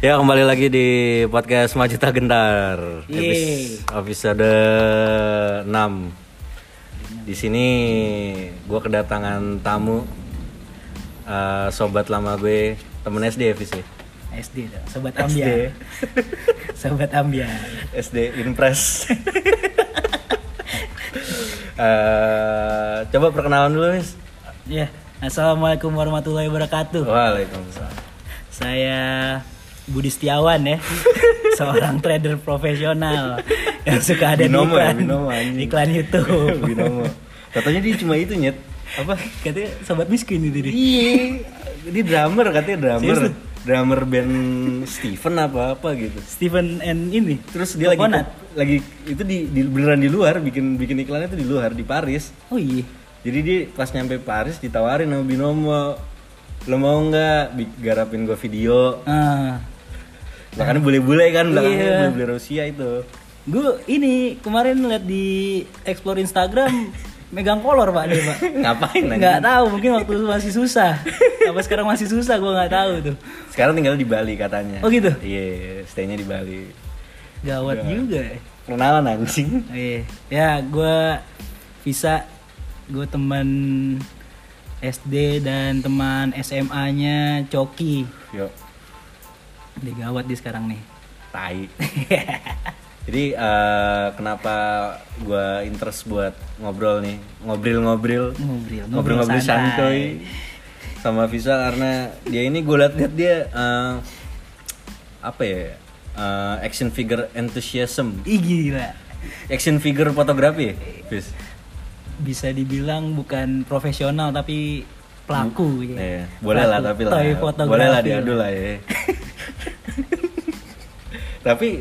Ya kembali lagi di podcast Majita Gentar Yeay. episode 6 Di sini gue kedatangan tamu eh, Sobat lama gue Temen SD ya ya? SD dong, sobat SD. ambiar. sobat ambiar. SD Impress Eh, Coba perkenalan dulu Fis Ya, assalamualaikum warahmatullahi wabarakatuh. Waalaikumsalam Saya Budi Setiawan ya, seorang trader profesional yang suka ada Binomo di ya, iklan, binomo, anjing. iklan YouTube. Binomo Katanya dia cuma itu nyet Apa? Katanya sobat miskin itu dia. Iya, dia drummer katanya drummer, Serius lu? drummer band Steven apa apa gitu. Stephen and ini. Terus dia lagi Coconut. lagi itu di, di beneran di luar bikin bikin iklannya itu di luar di Paris. Oh iya. Jadi dia pas nyampe Paris ditawarin sama Binomo, lo mau nggak garapin gue video? Ah, Makanya bule-bule kan belakangnya Iya. bule-bule Rusia itu. gue ini kemarin lihat di explore Instagram megang kolor pak dia pak. Ngapain? Nggak tahu, mungkin waktu itu masih susah. Apa sekarang masih susah, gue nggak tahu tuh. Sekarang tinggal di Bali katanya. Oh gitu? Iya, stay-nya di Bali. Gawat Iya. juga ya. Kenalan anjing. Iya, ya gue bisa gue teman SD dan teman SMA-nya Coki. Yuk, Dia gawat di sekarang nih. tai. Jadi eh, kenapa gua interest buat ngobrol nih, ngobrol-ngobrol, Ngobrol, ngobrol-ngobrol santuy santai. sama Visa karena dia ini gue liat-liat dia eh, apa ya eh, action figure enthusiasm, Ih gila. action figure fotografi, Vis. Bisa dibilang bukan profesional tapi pelaku ya. Iya, boleh lah tapi lah, boleh lah diadu lah ya. tapi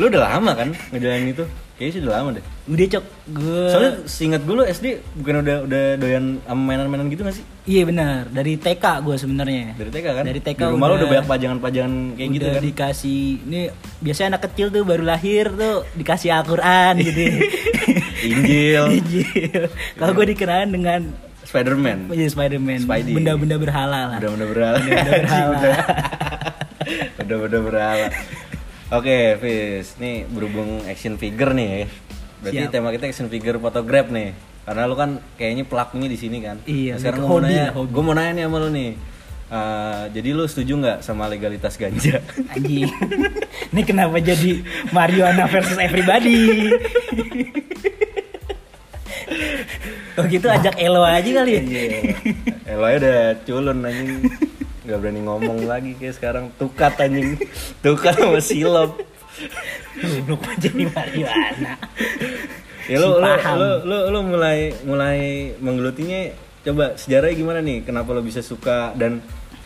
lu udah lama kan ngejalanin itu? Kayaknya sih udah lama deh. Udah cok, gue Soalnya seingat gue lu SD bukan udah udah doyan sama mainan-mainan gitu gak sih? Iya benar, dari TK gue sebenarnya. Dari TK kan? Dari TK Di rumah lu udah banyak pajangan-pajangan kayak gitu udah kan? dikasih ini biasanya anak kecil tuh baru lahir tuh dikasih Al-Quran gitu Injil, Injil kalau gue dikenalin dengan Spider-Man, iya, Spider-Man benda-benda berhala lah Benda-benda berhala. Benda-benda berhala. Benda-benda berhala. Oke, Fis. Nih berhubung action figure nih ya. Berarti Siap. tema kita action figure photograph nih. Karena lu kan kayaknya pelakunya di sini kan. Iya, Nah, sekarang gue mau nanya, gue mau nanya nih sama lu nih. Eh, jadi lu setuju nggak sama legalitas ganja? Anjing. ini kenapa jadi Mariana versus everybody Oh gitu ajak Elo aja kali ya Iya. Eloy udah culun anjing. Gak berani ngomong lagi kayak sekarang tukat anjing. Tukat sama silop. Aja jadi Mariana Ya lu, lu, lu, lu, lu mulai mulai menggelutinya coba sejarahnya gimana nih? Kenapa lo bisa suka dan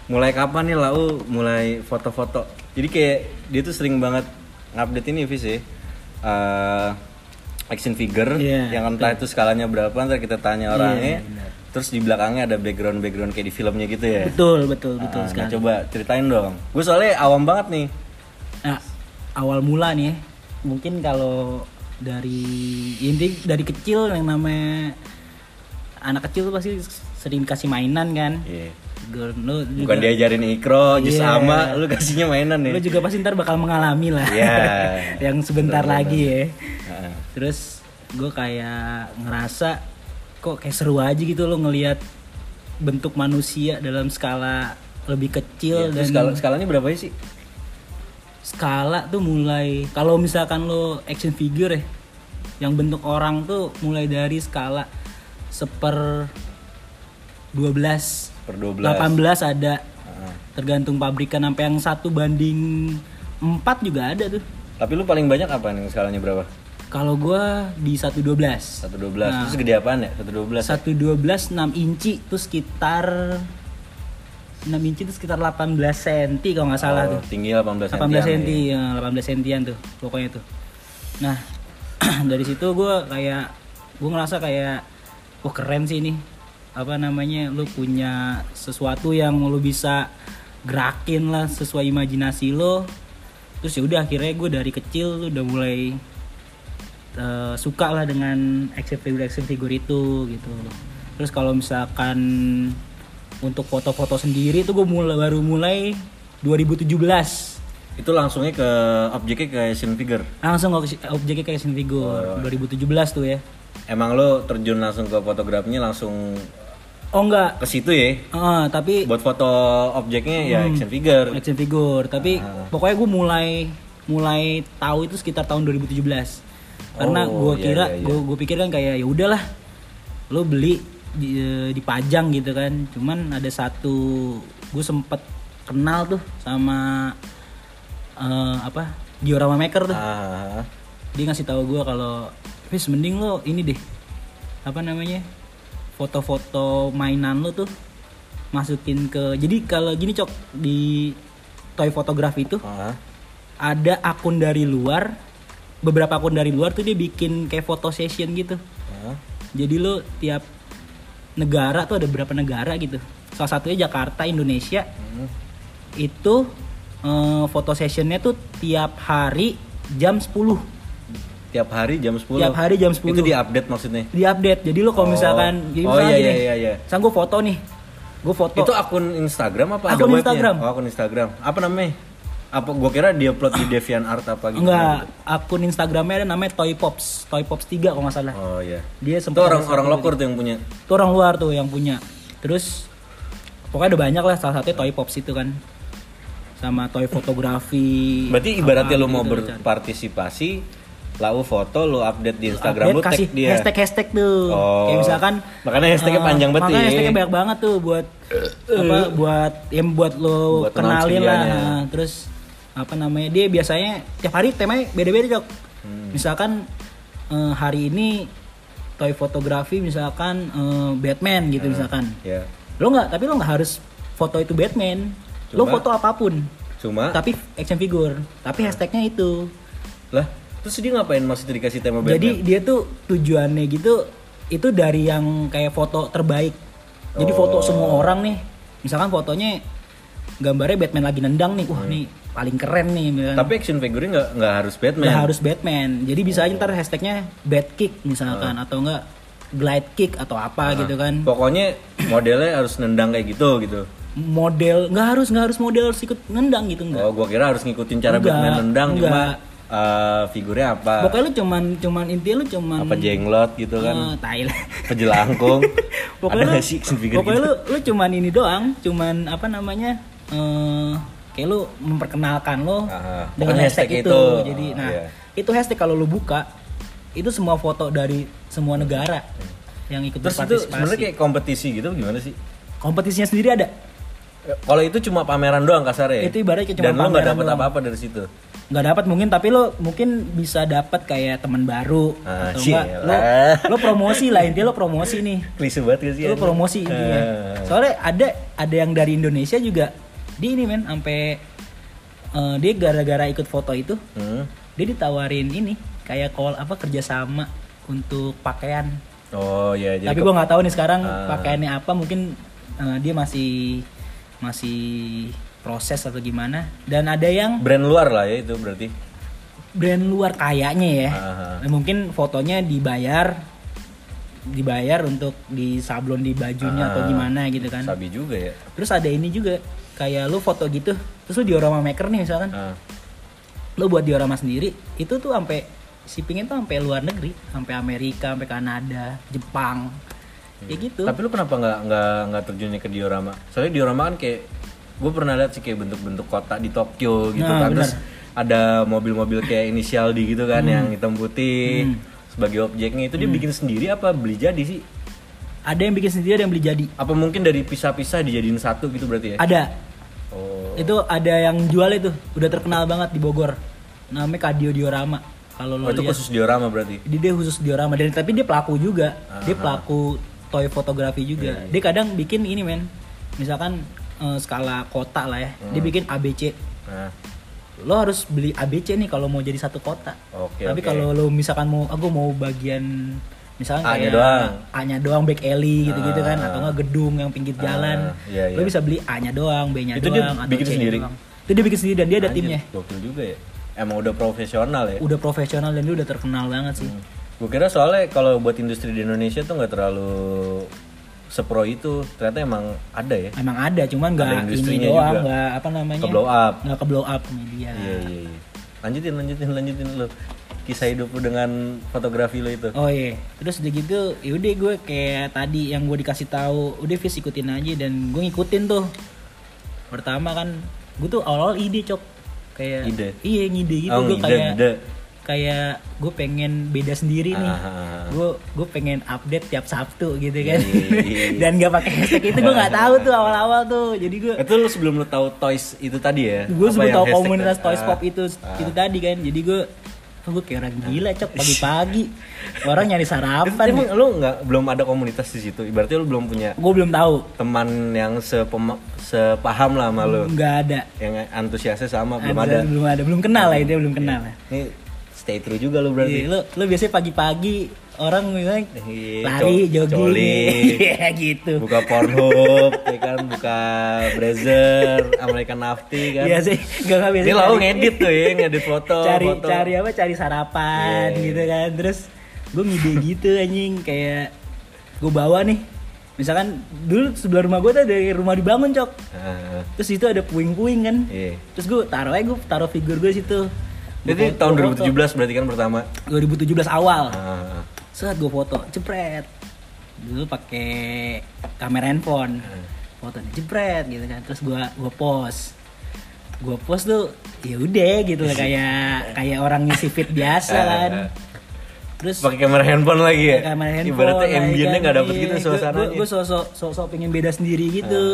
mulai kapan nih lau mulai foto-foto? Jadi kayak dia tuh sering banget ngupdate ini Vis ya. Eh, action figure Iya, yang entah itu skalanya berapa ntar kita tanya orangnya. Iya, benar. Terus di belakangnya ada background-background kayak di filmnya gitu ya. Betul betul betul Ah, nah, sekali coba ceritain dong. Gue soalnya awam banget nih. Nah, awal mula nih, ya, mungkin kalau dari inti dari kecil yang namanya anak kecil tuh pasti sering kasih mainan kan. Iya. Gue- Lu juga, Bukan diajarin ikro, jus Iya. sama, lu kasihnya mainan ya. Lu juga pasti ntar bakal mengalami lah. Iya. yang sebentar Betul, lagi ya. Heeh. Terus gue kayak ngerasa kok kayak seru aja gitu lo ngelihat bentuk manusia dalam skala lebih kecil Iya, terus dan skala, skalanya berapa sih? skala tuh mulai kalau misalkan lo action figure ya yang bentuk orang tuh mulai dari skala seper 12 Per 12. 18 ada Heeh. tergantung pabrikan sampai yang satu banding 4 juga ada tuh Tapi lu paling banyak apa nih skalanya berapa? kalau gua di 112 112. Nah. Terus gede apaan ya? 112. 112 6 inci tuh sekitar 6 inci itu sekitar 18 cm kalau nggak salah Oh, tuh Tinggi 18 cm. 18 cm ya, 18 sentian tuh pokoknya tuh nah dari situ gue kayak gue ngerasa kayak wah keren sih ini apa namanya lu punya sesuatu yang lu bisa gerakin lah sesuai imajinasi lo terus ya udah akhirnya gue dari kecil udah mulai eh, suka lah dengan action figure action figure itu gitu. Terus kalau misalkan untuk foto-foto sendiri tuh gue mulai baru mulai 2017 Itu langsungnya ke objeknya ke action figure. langsung ke objeknya kayak action figure. 2017 tuh ya Emang lo terjun langsung ke fotografinya langsung oh enggak ke situ ya? Eh, tapi Buat foto objeknya ya action figure. action figure tapi Ah. pokoknya gue mulai mulai tahu itu sekitar tahun 2017 karena Oh, gue iya, kira iya, iya. gue gue pikir kan kayak ya udahlah lo beli di, dipajang gitu kan cuman ada satu gue sempet kenal tuh sama eh, apa diorama maker tuh Ah, dia ngasih tahu gue kalau Fis mending lo ini deh apa namanya foto-foto mainan lo tuh masukin ke jadi kalau gini cok di toy fotografi itu ah. ada akun dari luar beberapa akun dari luar tuh dia bikin kayak foto session gitu ah. jadi lo tiap negara tuh ada berapa negara gitu salah satunya Jakarta Indonesia Hmm. itu eh, foto sessionnya tuh tiap hari jam 10 Tiap hari jam 10. Tiap hari jam 10. Itu diupdate maksudnya. diupdate jadi lo kalau Oh. misalkan jadi Oh, misalkan iya, gini, iya, iya, iya. misalkan gue foto nih gue foto Itu akun Instagram apa ada Akun webnya? Instagram. Oh, akun Instagram. Apa namanya? Apa gua kira dia upload di DeviantArt apa gitu. enggak akun Instagramnya ada namanya Toy Pops Toy Pops 3 kalau nggak salah Oh iya. dia Itu sempat orang orang lokor tuh yang punya. itu orang luar tuh yang punya terus pokoknya ada banyak lah salah satunya Toy Pops itu kan sama toy fotografi Berarti ibaratnya mau lo cari. berpartisipasi, lalu foto lu update di Instagram Update, lu tag kasih dia. hashtag hashtag tuh Oh. kayak misalkan Makanya hashtagnya eh, panjang banget makanya ya. hashtagnya banyak banget tuh buat apa buat yang buat lo Buat kenal kenalin lah cirianya. Nah, terus apa namanya dia biasanya tiap hari temanya beda-beda cok Hmm. misalkan eh, hari ini toy fotografi misalkan eh, Batman gitu misalkan Ya. lo nggak tapi lo nggak harus foto itu Batman lo Cuma- foto apa pun Cuma tapi action figure tapi hashtagnya itu lah, terus dia ngapain maksudnya dikasih tema Batman? jadi dia tuh tujuannya gitu itu dari yang kayak foto terbaik. Jadi foto Oh. semua orang nih. Misalkan fotonya gambarnya Batman lagi nendang nih. Wah nih paling keren nih misalkan. Tapi action figure nggak nggak harus Batman. nggak harus Batman. Jadi bisa aja ntar hashtagnya Batkick misalkan atau enggak glide kick atau apa gitu kan. Pokoknya modelnya harus nendang kayak gitu gitu. model nggak harus nggak harus model harus ikut nendang gitu enggak Oh, gua kira harus ngikutin cara Enggak, Batman nendang cuma eh, figurnya apa? pokoknya lu cuman cuman intinya lu cuman apa jenglot gitu kan? Eh, tai lah. Pejelangkung. pokoknya Ada lu, nggak sih figure pokoknya gitu? lu lu cuman ini doang cuman apa namanya eh kayak lu memperkenalkan lo Ah, dengan pokoknya hashtag, hashtag itu. itu. jadi Oh, nah iya. itu hashtag kalau lu buka itu semua foto dari semua negara yang ikut Terus itu berpartisipasi sebenarnya kayak kompetisi gitu gimana sih? kompetisinya sendiri ada Eh, Kalau itu cuma pameran doang kasarnya. Itu ibaratnya cuma Dan lo nggak pameran dapet doang. apa-apa dari situ. Nggak dapat mungkin tapi lo mungkin bisa dapat kayak teman baru Ah, atau enggak lo, lo promosi lah intinya lo promosi nih Klise banget gak sih? lo promosi intinya Eh. soalnya ada ada yang dari Indonesia juga di ini men sampai eh, dia gara-gara ikut foto itu Hmm. dia ditawarin ini kayak call apa kerjasama untuk pakaian Oh iya jadi tapi gua nggak tahu nih sekarang Ah. pakaiannya apa mungkin eh, dia masih masih proses atau gimana dan ada yang brand luar lah ya itu berarti. brand luar kayaknya ya Ah. Nah, mungkin fotonya dibayar dibayar untuk di sablon di bajunya atau Ah. gimana gitu kan Sabi juga ya. terus ada ini juga kayak lu foto gitu terus lu diorama maker nih misalkan Ah. lu buat diorama sendiri itu tuh sampai shippingnya tuh sampai luar negeri sampai Amerika sampai Kanada Jepang kayak gitu Tapi lu kenapa nggak nggak nggak terjunnya ke diorama? Soalnya diorama kan kayak gue pernah lihat sih kayak bentuk-bentuk kota di Tokyo gitu Nah, kan. Terus ada mobil-mobil kayak inisial D gitu kan Hmm. yang hitam putih sebagai objeknya itu dia bikin sendiri apa beli jadi sih? ada yang bikin sendiri ada yang beli jadi Apa mungkin dari pisah-pisah dijadiin satu gitu berarti ya? ada Oh. itu ada yang jual itu udah terkenal banget di Bogor namanya Kadio Diorama kalau lo Oh, itu khusus diorama berarti. Jadi dia khusus diorama dan tapi dia pelaku juga. Dia Aha. pelaku toy fotografi juga. Iya, iya. Dia kadang bikin ini men. Misalkan eh, skala kota lah ya. Dia Hmm. bikin ABC. Nah, Lo harus beli ABC nih kalau mau jadi satu kota. Oke, tapi oke. kalau lo misalkan mau aku mau bagian misalkan A-nya kayak doang. A-nya doang back alley gitu-gitu kan Ah. atau enggak gedung yang pinggir Ah, jalan. iya, Lo iya. bisa beli A-nya doang, B-nya Itu dia doang atau bikin sendiri? doang. Itu dia bikin sendiri dan dia ada anjir, timnya. Gokil juga ya. Emang udah profesional ya. Udah profesional dan dia udah terkenal banget sih. Gue kira soalnya kalau buat industri di Indonesia tuh nggak terlalu sepro itu ternyata emang ada ya? Emang ada cuman nggak ini doang juga. nggak apa namanya? Ke blow up. Nggak ke blow up media iya iya iya. Lanjutin lanjutin lanjutin lu. Kisah hidup lu dengan fotografi lu itu. Oh iya, terus udah gitu, yaudah gue kayak tadi yang gue dikasih tahu, udah Fis ikutin aja dan gue ngikutin tuh. Pertama kan, gue tuh awal-awal ide cok, kayak Ide? iya ngide gitu, Oh, gue ngide, kayak ngide. Kayak gue pengen beda sendiri nih, Ah, ah, ah. gue gue pengen update tiap Sabtu gitu kan, Iya, iya, iya. dan gak pakai hashtag itu gue nggak tahu tuh awal-awal tuh, jadi gue itu lu sebelum lu tahu toys itu tadi ya? Gue yang tahu komunitas tadi? Toys Pop itu itu tadi kan. Jadi gue oh, gue kayak orang gila cok pagi-pagi. Orang nyari sarapan emang lu nggak belum ada komunitas di situ? Ibaratnya lu belum punya gue belum tahu. teman yang sepema, sepaham lah sama lu? Nggak ada. Yang antusiasnya sama belum Ada, ada? belum ada. Belum kenal lah itu belum kenal lah. Ini stay true juga lu berarti. Iya, lo lo biasanya pagi-pagi orang bilang Iya, lari co- jogging. Iya, gitu. Buka Pornhub ya kan buka Brazzer American Nafty kan. Iya sih gak nggak biasa ini lalu ngedit tuh ya ngedit foto cari foto. cari apa cari sarapan Iya. gitu kan. Terus gue ngide gitu anjing kayak gue bawa nih. Misalkan dulu sebelah rumah gue tuh dari rumah dibangun cok. Ah, terus itu ada puing-puing kan. Iya. Terus gue taruh aja gue taruh figur gue situ jadi foto- tahun gua foto. 2017 berarti kan pertama? 2017 awal. Ah, saat gue foto. Jepret. Dulu pakai kamera handphone. Foto nih jepret gitu kan. Terus gue gua post. Gue post tuh ya udah gitu lah kayak kayak orang ngisi feed biasa kan. terus pakai kamera handphone lagi ya? Kamera handphone ibaratnya lah, ambientnya kan. nggak dapet Iya, gitu gua- suasananya. gue sosok sosok pengen beda sendiri gitu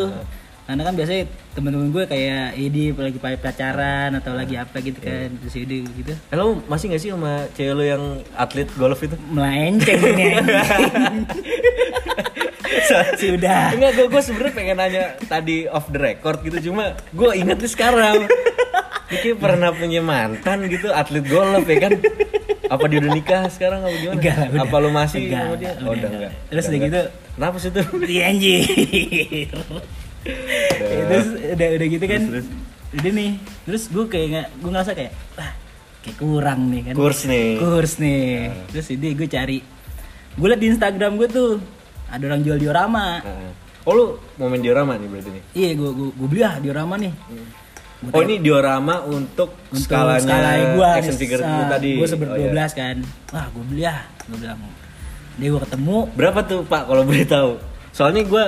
karena kan biasanya temen-temen gue kayak ini lagi pacaran atau lagi apa gitu kan terus ide gitu Eh, lo masih gak sih sama cewek lo yang atlet golf itu? melenceng ini sudah Enggak, gue gue sebenarnya pengen nanya tadi off the record gitu cuma gue inget nih sekarang. Diki pernah punya mantan gitu atlet golf ya kan? Apa dia udah nikah sekarang apa gimana? Enggak udah. Apa lu masih Enggak, sama dia? udah, Oh, udah enggak. Terus Udah gitu. Kenapa sih itu? Iya anjir. Terus udah udah gitu kan. Terus, Udah nih. Terus gue kayak nggak gue ngerasa kayak wah kayak kurang nih kan. Kurs nih. Kurs nih. Terus ini gue cari. Gue liat di Instagram gue tuh ada orang jual diorama. Nah. Oh lu mau main diorama nih berarti nih? Iya gue gue gue beli ah diorama nih. Gua Oh ini diorama untuk, untuk skalanya skala gua action figure itu tadi. gue seber Oh, iya. 12 kan wah gue beli ah gue bilang dia gue ketemu Berapa tuh Pak kalau boleh tahu? Soalnya gue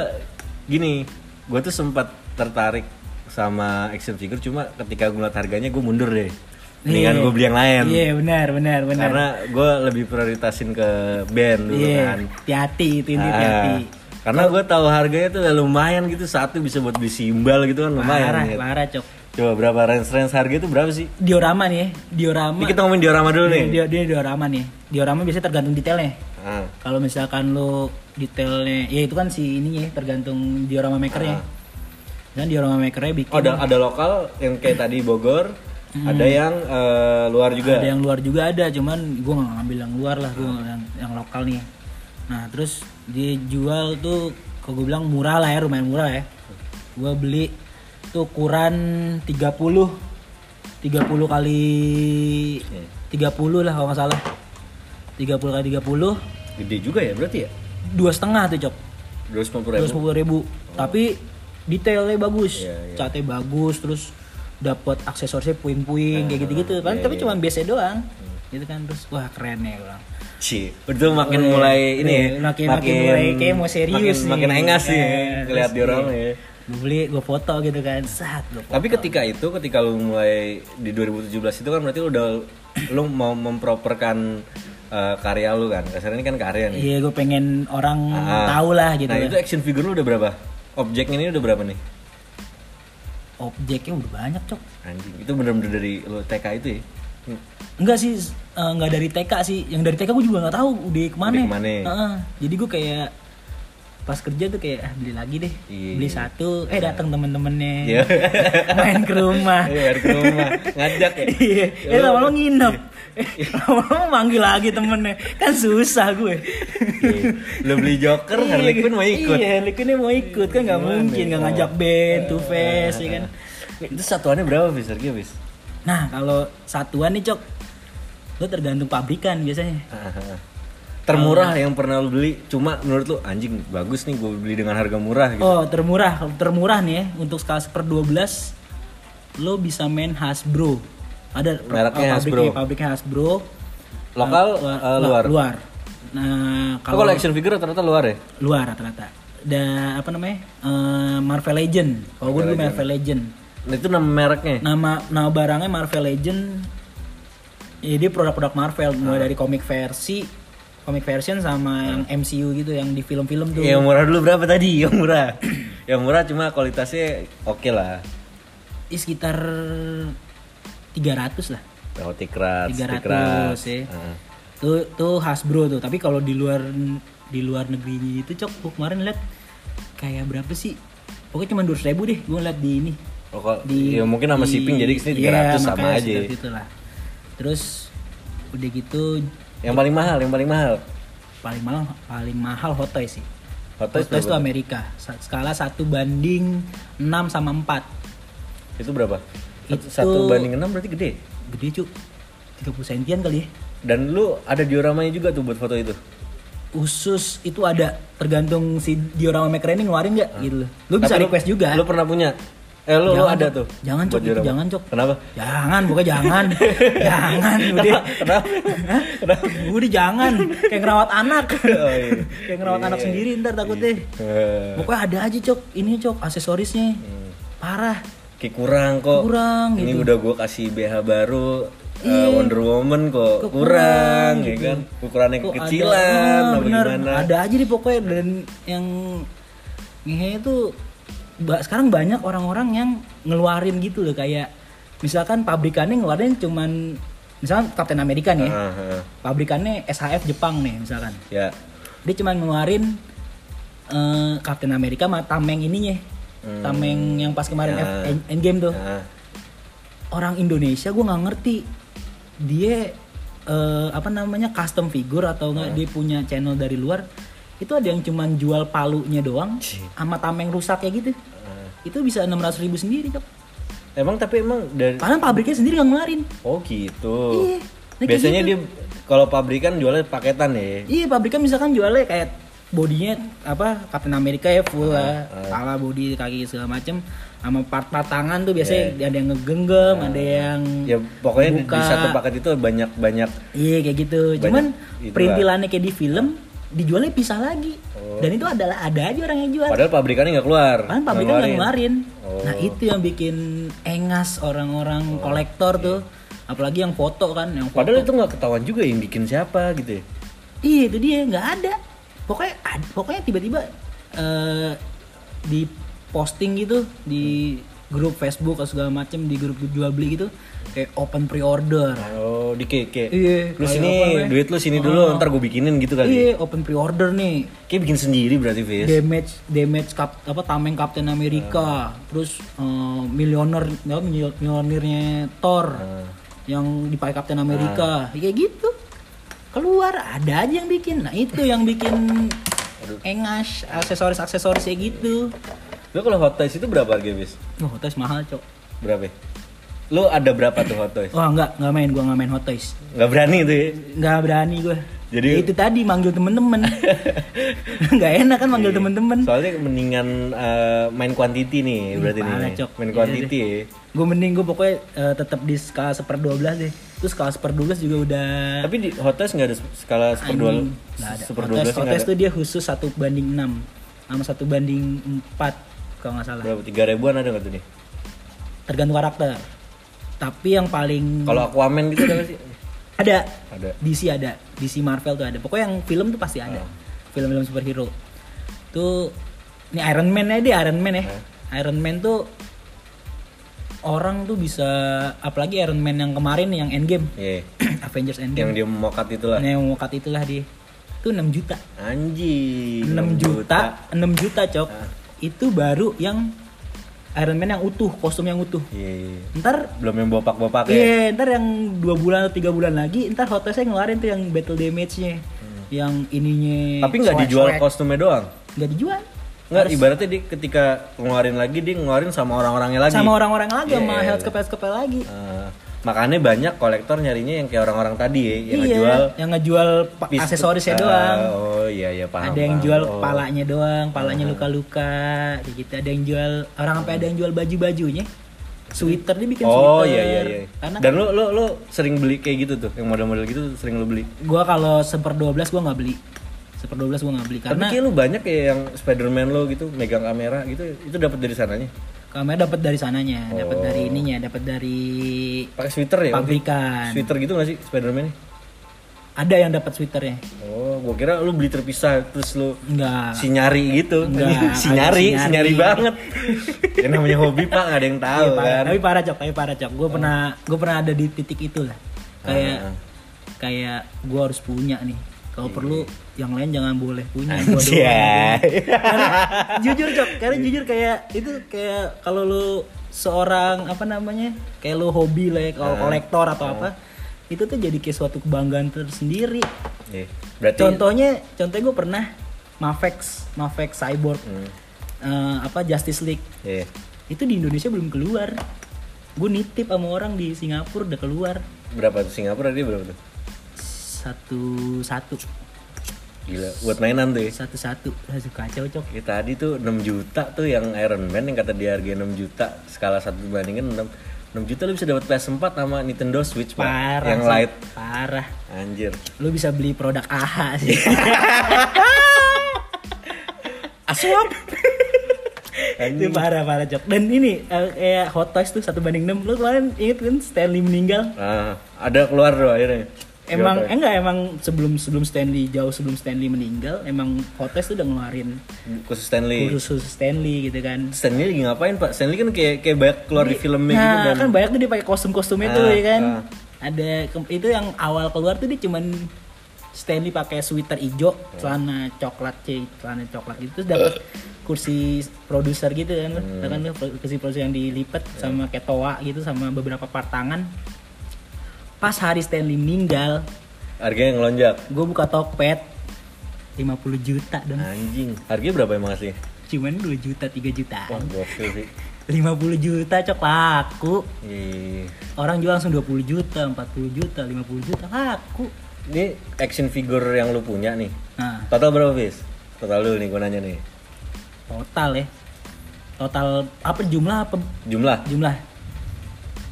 gini, gue tuh sempat tertarik sama action figure cuma ketika gue liat harganya gue mundur deh. Mendingan Iya. gue beli yang lain. iya benar benar benar Karena gue lebih prioritasin ke band dulu iya kan. hati-hati itu ini Ah, hati-hati karena gue tahu harganya tuh ya lumayan gitu satu bisa buat beli simbal gitu kan lumayan. parah gitu. parah cok Coba berapa range range harga itu berapa sih? diorama nih ya diorama. Ini kita ngomongin diorama dulu nih. dia, dia diorama nih. Diorama biasanya tergantung detailnya. Ah, kalau misalkan lo detailnya ya itu kan si ininya ya, tergantung diorama makernya. Kan diorama makernya bikin Oh, ada ada lokal yang kayak tadi Bogor, ada yang eh, luar juga. ada yang luar juga ada cuman gue nggak ngambil yang luar lah gue yang, yang lokal nih. Nah terus dijual tuh kalau gue bilang murah lah ya lumayan murah ya. Gue beli tuh ukuran 30 30 kali 30 lah kalau nggak salah 30 kali 30 Gede juga ya berarti ya? dua setengah tuh cok 250 ribu. 250 ribu tapi detailnya bagus Iya, iya. catnya bagus terus dapat aksesorisnya puing-puing kayak gitu-gitu kan iya, tapi iya. cuma biasa doang gitu kan terus wah keren ya orang Ci, betul makin Mulai- ini ya, iya, makin- makin mulai kayak mau serius makin, nih. makin engas sih Iya, ngeliat diorama iya. ya. Gue beli gue foto gitu kan saat gue foto Tapi ketika itu, ketika lu mulai di 2017 itu kan berarti lu udah lu mau memproperkan eh, karya lu kan. Kasarnya ini kan karya nih. iya gue pengen orang Ah. tahu lah gitu Nah lah. itu action figure lu udah berapa? Objeknya ini udah berapa nih? objeknya udah banyak cok Anjing, itu bener-bener dari lu TK itu ya? Enggak sih, enggak dari TK sih. Yang dari TK gue juga nggak tahu udah ke mana. Udah ke mana. Heeh. jadi gue kayak pas kerja tuh kayak ah, beli lagi deh. Iya. Beli satu, eh datang temen-temennya. Iya. Main ke rumah. Iya, balik ke rumah, ngajak ya. Iya, eh lama-lama nginep. Eh, lama-lama manggil lagi temennya. Kan susah gue. Iya. Lu beli Joker, Harley Quinn mau ikut. Iya, Harley Quinn mau ikut kan nggak mungkin ya? nggak ngajak band, two face ya kan. Itu satuannya berapa bis harganya bis? Nah kalau satuan nih cok, lo tergantung pabrikan biasanya. Termurah yang pernah lu beli cuma menurut lu anjing bagus nih gue beli dengan harga murah gitu Oh, termurah, termurah nih ya untuk skala seper 12 lo bisa main Hasbro. Ada Mereknya oh, Hasbro. pabriknya, Hasbro. lokal Luar- eh, luar Luar. Nah, kalau kalau action figure rata-rata luar ya luar rata-rata. Dan apa namanya? Eh, Marvel Legend. Kalau gue dulu Marvel Legend. Nah, itu nama mereknya Nama nama barangnya Marvel Legend. Ya, dia produk-produk Marvel mulai dari komik versi, komik version sama yang MCU gitu yang di film-film tuh. yang murah dulu berapa tadi yang murah yang murah cuma kualitasnya oke lah Ih, sekitar 300 lah. oh tikrat 300 tikrat ya. Heeh. Tuh tuh Hasbro tuh. Tapi kalau di luar di luar negeri itu cok gua kemarin lihat kayak berapa sih? Pokoknya cuma 200 ribu deh gue lihat di ini. Oh, kok- Di, ya mungkin sama di- shipping jadi ke sini iya, 300 sama makanya aja lah. Terus udah gitu yang paling mahal yang paling mahal paling mahal paling mahal Hot Toys sih. Hot Hot Toys Toys tuh berapa? Amerika. Skala 1 banding 6 sama 4. itu berapa Satu- Itu- satu banding enam berarti gede Gede cu. 30 sentian kali ya. dan lu ada dioramanya juga tuh buat foto itu Usus itu ada tergantung si diorama Mac Raining ngeluarin nggak gitu loh. Lu bisa Ah. Tapi request juga. lu pernah punya eh lu, lu Jangan, ada Cok. tuh Jangan, Cok, itu jangan, Cok. kenapa Jangan, pokoknya jangan. jangan, udah. kenapa Hah? Udah jangan. Kayak ngerawat anak. Oh, iya. Kayak ngerawat anak sendiri ntar takutnya. Eh, Pokoknya ada aja, Cok. Ini, Cok, aksesorisnya. Parah. kayak kurang kok Kurang, ini gitu. udah gua kasih BH baru Iya. Wonder Woman kok Kok kurang, ya gitu. kan ukurannya Kok kecilan ada, ah, bener, gimana ada aja di pokoknya dan yang ngehe itu ba- sekarang banyak orang-orang yang ngeluarin gitu loh kayak misalkan pabrikannya ngeluarin cuman misalkan Captain America nih ya, Ah, ah. pabrikannya SHF Jepang nih misalkan ya dia cuman ngeluarin eh, Captain America sama tameng ininya Hmm. tameng yang pas kemarin Ya. F- End- Endgame tuh Ah. orang Indonesia gue nggak ngerti dia eh, apa namanya custom figure atau nggak dia punya channel dari luar itu ada yang cuman jual palunya doang sama tameng rusak kayak gitu. Ah. itu bisa 600 ribu sendiri cok emang tapi emang dari padahal pabriknya sendiri nggak ngeluarin. Oh gitu. Iya. Nah, biasanya gitu. dia kalau pabrikan jualnya paketan ya? Iya pabriknya misalkan jualnya kayak bodinya apa Captain America ya full lah. Kepala body kaki segala macem. Sama part-part tangan tuh biasanya ada yang ngegenggam ada yang ya pokoknya di, di buka. satu paket itu banyak banyak Iya kayak gitu. Cuman itu perintilannya kayak di film dijualnya pisah lagi. Oh. Dan itu adalah ada aja orang yang jual. padahal pabrikannya nggak keluar Kan pabriknya nggak ngeluarin. Oh. Nah itu yang bikin engas orang-orang kolektor tuh. Apalagi yang foto kan, yang foto. padahal itu nggak ketahuan juga yang bikin siapa gitu ya Iya itu dia nggak ada. Pokoknya pokoknya tiba-tiba eh, di posting gitu di grup Facebook atau segala macem di grup jual beli gitu kayak open pre-order. oh di keke Iya, lu sini duit lu sini dulu Oh. ntar gue bikinin gitu kali. Iya open pre-order nih. kayak bikin sendiri berarti Fis? Damage damage kap, apa tameng Captain America. Terus eh, milioner ya, mil- milionernya Thor yang dipakai Captain America. Kayak gitu. Keluar ada aja yang bikin. Nah itu yang bikin engas aksesoris aksesoris kayak gitu lu kalau hot toys itu berapa harga Fis oh hot toys mahal cok. Berapa? Lu ada berapa tuh hot toys? Wah enggak enggak main gua enggak main hot toys. Nggak berani tuh ya? Enggak berani gua. Jadi- Ya itu tadi manggil temen-temen. Nggak enak kan manggil temen-temen. Soalnya mendingan eh, main quantity nih berarti parah, nih Cok. main Iya quantity ya. gue mending gue pokoknya eh, tetap di skala seper 12 deh. Terus skala seper 12 juga udah tapi di hot toys nggak ada skala super dua anjing. Nggak ada. Super Hot dua Toys- belas Hot ada? tuh dia khusus satu banding 6 sama satu banding 4 kalau nggak salah. Berapa? Tiga ribuan ada nggak tuh nih tergantung karakter. Tapi yang paling kalau Aquaman gitu ada sih? Ada. Ada. DC ada. DC Marvel tuh ada. Pokoknya yang film tuh pasti ada. Oh. film-film superhero. Tuh ini Iron Man aja deh Iron Man ya. Iron Man tuh orang tuh bisa apalagi Iron Man yang kemarin yang Endgame. Iya. Avengers yang Endgame dia mokat itulah. Nah yang mokat itulah dia. Itu 6 juta. Anjing 6 juta. 6 juta cok. Ah. Itu baru yang Iron Man yang utuh kostum yang utuh iya iya. ntar belum yang bopak-bopak ya Iya, ntar yang dua bulan atau tiga bulan lagi, ntar Hot Toys ngeluarin tuh yang battle damage-nya, yang ininya. Hmm. tapi nggak dijual kostumnya doang Nggak dijual. nggak ibaratnya dia ketika ngeluarin lagi dia ngeluarin sama orang-orangnya lagi Sama orang-orang lagi, sama Iya. health kepel kepel lagi. Ah, makanya banyak kolektor nyarinya yang kayak orang-orang tadi ya yang iya, ngejual yang ngejual aksesorisnya Ah, doang. oh iya iya paham ada yang paham. jual Oh. palanya doang, palanya luka-luka, kayak gitu. Ada yang jual orang sampai ada yang jual baju-bajunya. Sweater dia bikin oh sweater. iya iya iya Karena dan lu lu lu sering beli kayak gitu tuh yang model-model gitu sering lu beli gua kalau seper 12 gua nggak beli. Seper 12 gua nggak beli tapi karena kayak lu banyak ya yang Spiderman lo gitu megang kamera gitu itu dapat dari sananya kamera dapat dari sananya, dapat Oh. dari ininya, dapat dari pakai sweater ya pabrikan. sweater gitu gak sih Spiderman Ada yang dapat sweaternya. oh gua kira lu beli terpisah terus lu Enggak. si nyari gitu Enggak, si nyari si nyari banget ya namanya hobi pak gak ada yang tahu Iya, kan Tapi parah cok, tapi parah cok. Gue pernah, gue pernah ada di titik itu lah. Kayak, Ah. kayak gue harus punya nih. Kalau perlu yang lain jangan boleh punya. Gua doang. Karena jujur cok, karena jujur kayak itu kayak kalau lu seorang apa namanya, kayak lu hobi lah ya, kalau Ah. kolektor atau apa, itu tuh jadi kayak suatu kebanggaan tersendiri. Iya. berarti Contohnya, contohnya gue pernah Mafex, Mafex Cyborg, Hmm, eh, apa Justice League iya. itu di Indonesia belum keluar gue nitip sama orang di Singapura udah keluar berapa tuh Singapura dia berapa tuh satu satu gila buat mainan tuh ya. Satu satu kacau cok. Ya, tadi tuh 6 juta tuh yang Iron Man yang kata dia harga 6 juta skala satu bandingin 6 6 juta lu bisa dapat PS4 sama Nintendo Switch Pak. parah yang light. Parah. Anjir. Lu bisa beli produk AHA sih. Aswap. Itu parah parah cok. Dan ini eh, kayak Hot Toys tuh satu banding enam. Lu kemarin inget kan Stanley meninggal? Nah, ada keluar tuh akhirnya Emang Siapa? enggak emang sebelum sebelum Stanley jauh sebelum Stanley meninggal emang Hot Toys tuh udah ngeluarin khusus Stanley khusus Stanley gitu kan Stanley lagi ngapain Pak Stanley kan kayak kayak banyak keluar di filmnya gitu nah, dan kan banyak tuh dia pakai kostum-kostumnya tuh Ah, ya kan. ah. Ada itu yang awal keluar tuh dia cuman Stanley pakai sweater hijau, celana coklat C, celana coklat gitu terus dapat kursi produser gitu kan. Hmm. kan kursi produser yang dilipat sama kayak toa gitu sama beberapa part tangan. Pas hari Stanley meninggal, harganya ngelonjak gue buka Tokped 50 juta dong. anjing harganya berapa emang asli Cuman 2 juta, 3 juta. wah gokil sih 50 juta cok laku. Ih. Orang jual langsung 20 juta, 40 juta, 50 juta laku. ini action figure yang lu punya nih Nah, total berapa bis total dulu nih gua nanya nih total ya. Total apa jumlah apa jumlah jumlah?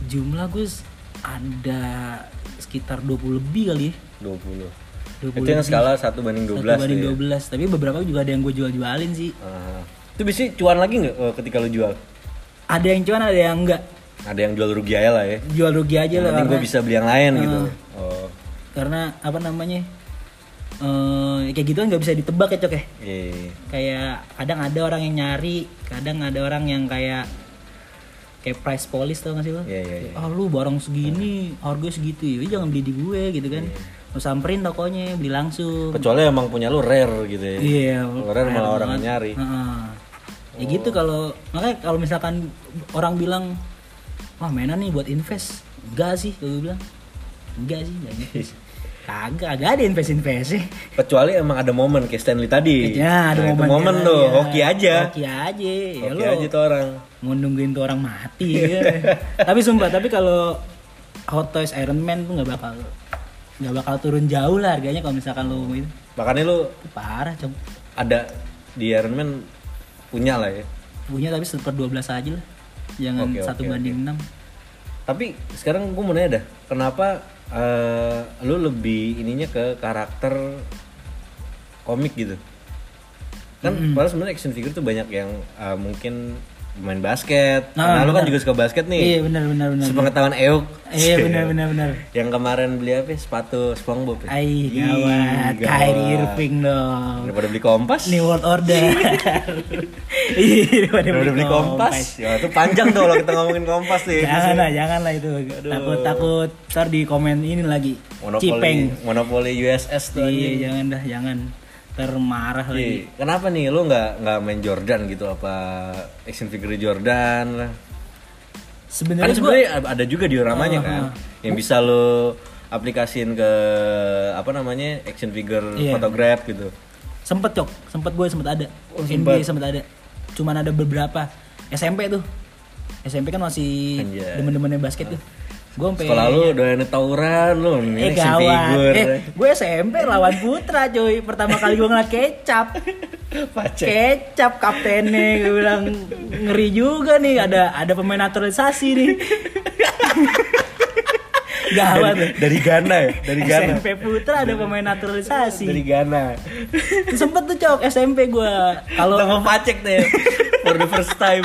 Jumlah Gus ada sekitar 20 lebih kali ya. 20 20 itu yang lebih. skala 1 banding 12 Satu banding tuh ya? 12. Tapi beberapa juga ada yang gue jual-jualin sih. Ah. itu bisa cuan lagi nggak eh, ketika lu jual Ada yang cuan, ada yang enggak. ada yang jual rugi aja lah ya Jual rugi aja yang lah. penting gue karena- bisa beli yang lain gitu Ah. oh Karena apa namanya? eh kayak gitu kan nggak bisa ditebak ya cok ya. iya kayak kadang ada orang yang nyari kadang ada orang yang kayak kayak price police tau gak sih lo? Iya, iya, iya. Ah lu barang segini harga segitu ya jangan beli di gue gitu kan. Lu samperin tokonya beli langsung. kecuali emang punya lu rare gitu ya Iya. Kalau rare malah orang nyari Heeh. Ya gitu kalau makanya kalau misalkan orang bilang wah mainan nih buat invest enggak sih kalau gue bilang enggak sih enggak invest kagak agak ada invest invest sih kecuali emang ada momen kayak Stanley tadi ya ada Nah, momen momen tuh ya. hoki aja hoki aja ya hoki lo aja tuh orang mau nungguin tuh orang mati ya. tapi sumpah tapi kalau Hot Toys Iron Man tuh nggak bakal nggak bakal turun jauh lah harganya kalau misalkan lo itu. Makanya lu parah coba ada di Iron Man punya lah ya. Punya tapi seper 12 aja lah. Jangan satu oke, banding enam. Tapi sekarang gue mau nanya dah kenapa eh, lu lebih ininya ke karakter komik gitu? Kan padahal sebenarnya action figure tuh banyak yang eh, mungkin main basket. Nah, nah, lu kan juga suka basket nih. Iya benar benar benar. Sepengetahuan Euk iya benar benar benar. Yang kemarin beli apa ya? sepatu SpongeBob ya? Ai gawat. Kyrie Irving dong. Daripada beli kompas? New World Order. Iya daripada daripada beli kompas? ya itu panjang tuh kalau kita ngomongin kompas nih. Jangan lah jangan lah itu takut takut. Ntar di komen ini lagi. Cipeng. Monopoli monopoli USS tuh iya jangan dah jangan termarah lagi Iya. Kenapa nih lu nggak nggak main Jordan gitu apa action figure Jordan lah? Kan sebenarnya gua sebenarnya ada juga dioramanya Ah, kan ah. yang bisa lu aplikasiin ke apa namanya action figure Iya. photograph gitu. sempet cok sempet gue sempet ada Oh, NBA sempet. sempet ada cuman ada beberapa SMP tuh SMP kan masih demen-demennya basket tuh Gue sampai Sekolah lu doyan tawuran lu, Eh gawat. Eh, gue SMP lawan Putra cuy. Pertama kali gue ngeliat kecap. Pacek. Kecap kaptennya gue bilang ngeri juga nih ada ada pemain naturalisasi nih. Gawat. Dari, dari Ghana ya, dari Ghana. SMP Putra ada pemain naturalisasi. Dari Ghana. Sempet tuh cok SMP gue. Kalau Nama Pacek deh. For the first time.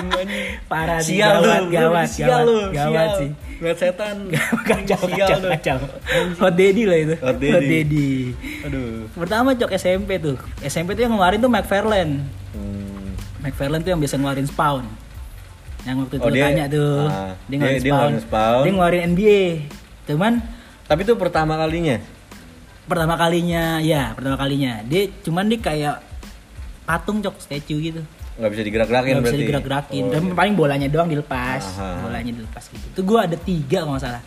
Parah sih, Sial gawat, lu, gawat, sial gawat, lu, gawat sial. sih. Ngeliat setan. kacau, kacau, kacau. Hot Daddy lah itu. Hot Daddy. Daddy. Aduh. Pertama cok SMP tuh. SMP tuh yang ngeluarin tuh McFarlane. Hmm. McFarlane tuh yang biasa ngeluarin Spawn. Yang waktu itu Oh, dia- tanya tuh. ah, dia ngeluarin dia- dia Spawn. ngeluarin Spawn. Dia ngeluarin NBA. Cuman Tapi itu pertama kalinya. pertama kalinya, ya pertama kalinya. Dia cuman dia kayak patung cok statue gitu. Nggak bisa digerak-gerakin Gak bisa berarti. digerak-gerakin. Oh, iya. paling bolanya doang dilepas. Aha. Bolanya dilepas gitu. Itu gue ada tiga kalau nggak salah.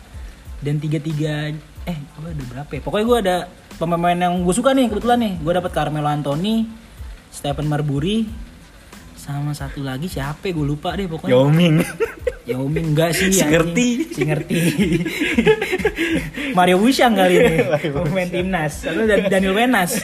Dan tiga-tiga eh gue ada berapa ya? Pokoknya gue ada pemain yang gue suka nih kebetulan nih. Gue dapat Carmelo Anthony, Stephen Marbury, sama satu lagi siapa? Gue lupa deh pokoknya. Yao Ming. Yao Ming enggak sih Si ngerti. Si ngerti. Mario Wushang kali ini. Pemain timnas. Atau Dan- Daniel Wenas.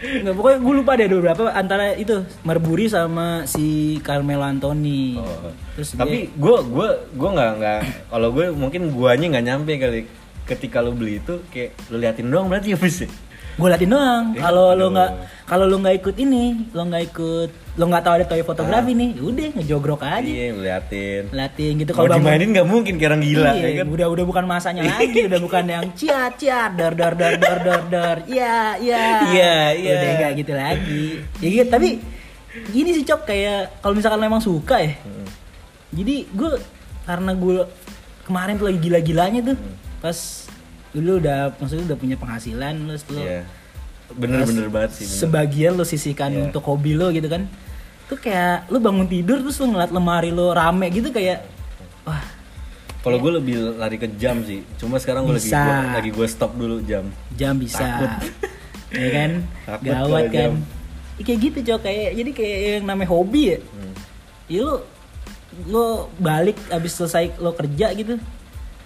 Enggak, Pokoknya gue lupa deh beberapa. Antara itu Marbury sama si Carmelo Anthony. Oh. Terus Tapi gue gue gue nggak nggak kalau gue mungkin guanya nggak nyampe kali. Ketika lu beli itu kayak lu liatin doang berarti ya bis gue liatin doang. Eh, kalau lo nggak kalau lo nggak ikut ini lo nggak ikut lo nggak tahu ada toy fotografi Ah. nih udah ngejogrok aja. Iya lu liatin liatin gitu. Kalau dimainin nggak mungkin kayak orang gila iya, ya kan? udah udah bukan masanya lagi, udah bukan yang cia cia dar dar dar dar dar dar, iya iya, Iya, iya. udah enggak gitu lagi. Ya gitu, tapi gini sih cok kayak kalau misalkan lo emang suka ya, Hmm. jadi gue karena gue kemarin tuh lagi gila-gilanya tuh, Hmm. pas dulu udah maksudnya udah punya penghasilan terus lo Iya. bener-bener banget sih bener. sebagian lo sisihkan Iya. untuk hobi lo gitu kan, tuh kayak lo bangun tidur terus lo ngeliat lemari lo rame gitu kayak wah kalau gue lebih lari ke jam sih cuma sekarang gue lagi gua, lagi gue stop dulu jam jam bisa Takut. ya kan Takut gawat kan. Ya, kayak gitu cok kayak jadi kayak yang namanya hobi ya Hmm. ya lo lo balik abis selesai lo kerja gitu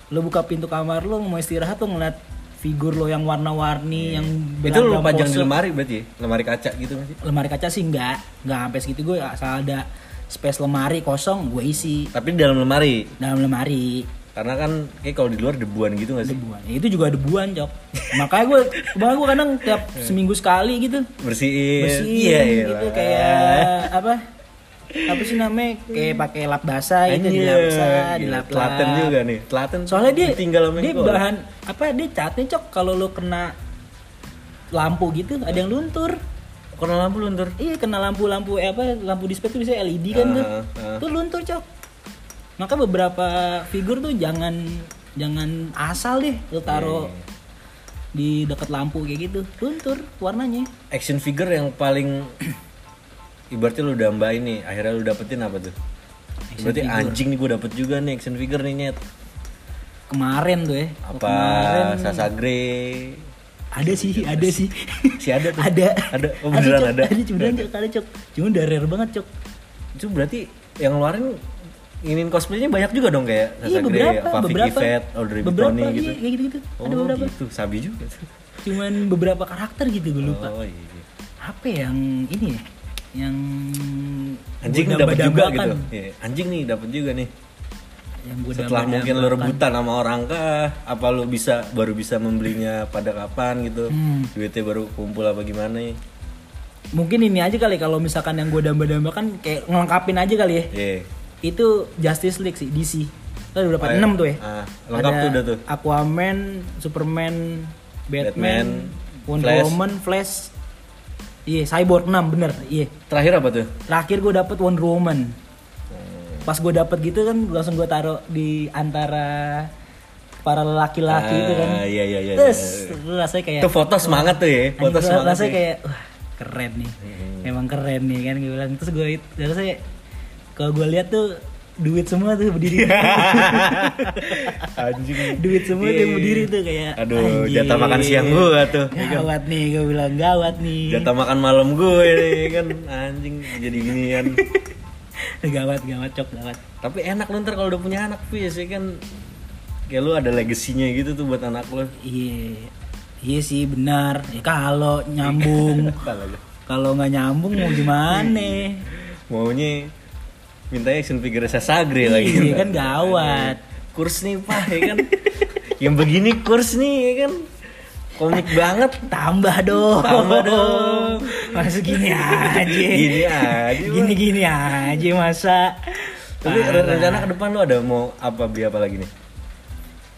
lo buka pintu kamar lo mau istirahat lo ngeliat figur lo yang warna-warni yang itu beragam pajang di lemari berarti ya? lemari kaca gitu nggak sih? Lemari kaca sih enggak enggak sampai segitu gue asal ada space lemari kosong gue isi. Tapi di dalam lemari? Dalam lemari. Karena kan kayak kalau di luar debuan gitu nggak sih? Debuan. Ya, itu juga debuan cok. Makanya gue makanya gue kadang tiap seminggu sekali gitu. Bersihin. Bersihin iya iya gitu kayak apa apa sih namanya? Kayak pakai lap basah gitu Anjir, dilap basah gila, dilap telaten juga nih telaten soalnya dia tinggal sama dia bahan apa dia catnya cok. Kalau lo kena lampu gitu ada yang luntur. Kena lampu luntur? Iya kena lampu-lampu eh, apa lampu display tuh bisa LED kan tuh. Ah, ah. tuh luntur cok. Maka beberapa figur tuh jangan jangan asal deh lo taruh Iya, di dekat lampu kayak gitu. Luntur warnanya. Action figure yang paling ibaratnya lu dambain nih akhirnya lu dapetin apa tuh? Berarti anjing nih gue dapet juga nih action figure nih nyet. Kemarin tuh ya. Apa? Kemarin. Sasagre ada sih ada sih? si ada tuh. Ada. Ada. Oh beneran ada. Ada beneran cok ada cok. Cuma udah rare banget cok. Itu berarti yang ngeluarin ingin cosplaynya banyak juga dong kayak iya Sasagre beberapa apa Vicky beberapa. Fat Audrey beberapa iya, gitu. kayak gitu gitu oh ada beberapa. gitu. Sabi juga cuman beberapa karakter gitu gue lupa. Oh iya iya. apa yang ini ya yang anjing dapat juga gitu Iya, anjing nih dapat juga nih yang gua setelah mungkin lo rebutan sama orang kah apa lo bisa baru bisa membelinya pada kapan gitu Hmm. duitnya baru kumpul apa gimana ya mungkin ini aja kali kalau misalkan yang gue damba-dambakan kayak ngelengkapin aja kali ya Iya. itu Justice League sih DC Kan udah dapat Oh, iya. 6 tuh ya Ah, lengkap Ada tuh udah tuh. Aquaman Superman Batman, Batman, Wonder Flash. Woman Flash iya Cyborg 6 bener. Iya. Terakhir apa tuh? Terakhir gue dapet Wonder Woman. Hmm. pas gue dapet gitu kan langsung gue taruh di antara para laki-laki itu kan. Ah, iya iya iya terus iya. lu rasanya kayak itu foto semangat tuh ya foto semangat rasanya ya. kayak wah keren nih. Emang keren nih kan gue bilang. Terus gue rasanya kalau gue lihat tuh duit semua tuh berdiri anjing. Duit semua tuh Iya. berdiri tuh kayak aduh anjing. jatah makan siang gua tuh ya kan? gawat nih gue bilang gawat nih. Jatah makan malam gue nih kan? Anjing jadi ginian gawat gawat cok gawat. Tapi enak lu ntar kalau udah punya anak Fis ya kan? Kayak lu ada legasinya gitu tuh buat anak lu. Iya iya sih benar. Ya kalau nyambung. Kalau nggak nyambung mau gimana? Maunya minta action figure Sasagre lagi. Iya kan gawat. Kurs nih pak ya kan? Yang begini kurs nih ya kan? Komik banget. Tambah dong. Tambah dong. masa gini aja. Gini aja, Bang. gini gini aja masa. Tapi rencana ke depan lu ada mau apa beli apa lagi nih?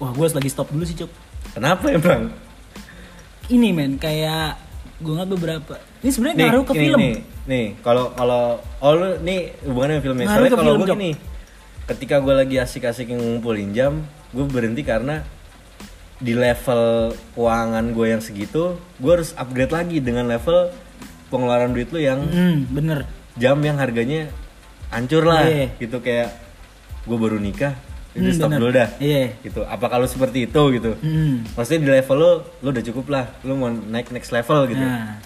Wah gue harus lagi stop dulu sih cuk. Kenapa emang? Ini men kayak gue ngeliat beberapa. Ini sebenarnya ngaruh ke nih, film. nih nih kalau kalau oh lu nih hubungannya sama filmnya. Soalnya kalau film, gue gini ketika gue lagi asik-asik ngumpulin jam gue berhenti karena di level keuangan gue yang segitu gue harus upgrade lagi dengan level pengeluaran duit lu yang hmm, bener. jam yang harganya hancur lah Iya. gitu. Kayak gue baru nikah itu Hmm, stop bener. dulu dah. Iya. gitu. Apa kalau seperti itu gitu? Hmm. maksudnya di level lo lo udah cukup lah. Lo mau naik next level gitu. Nah.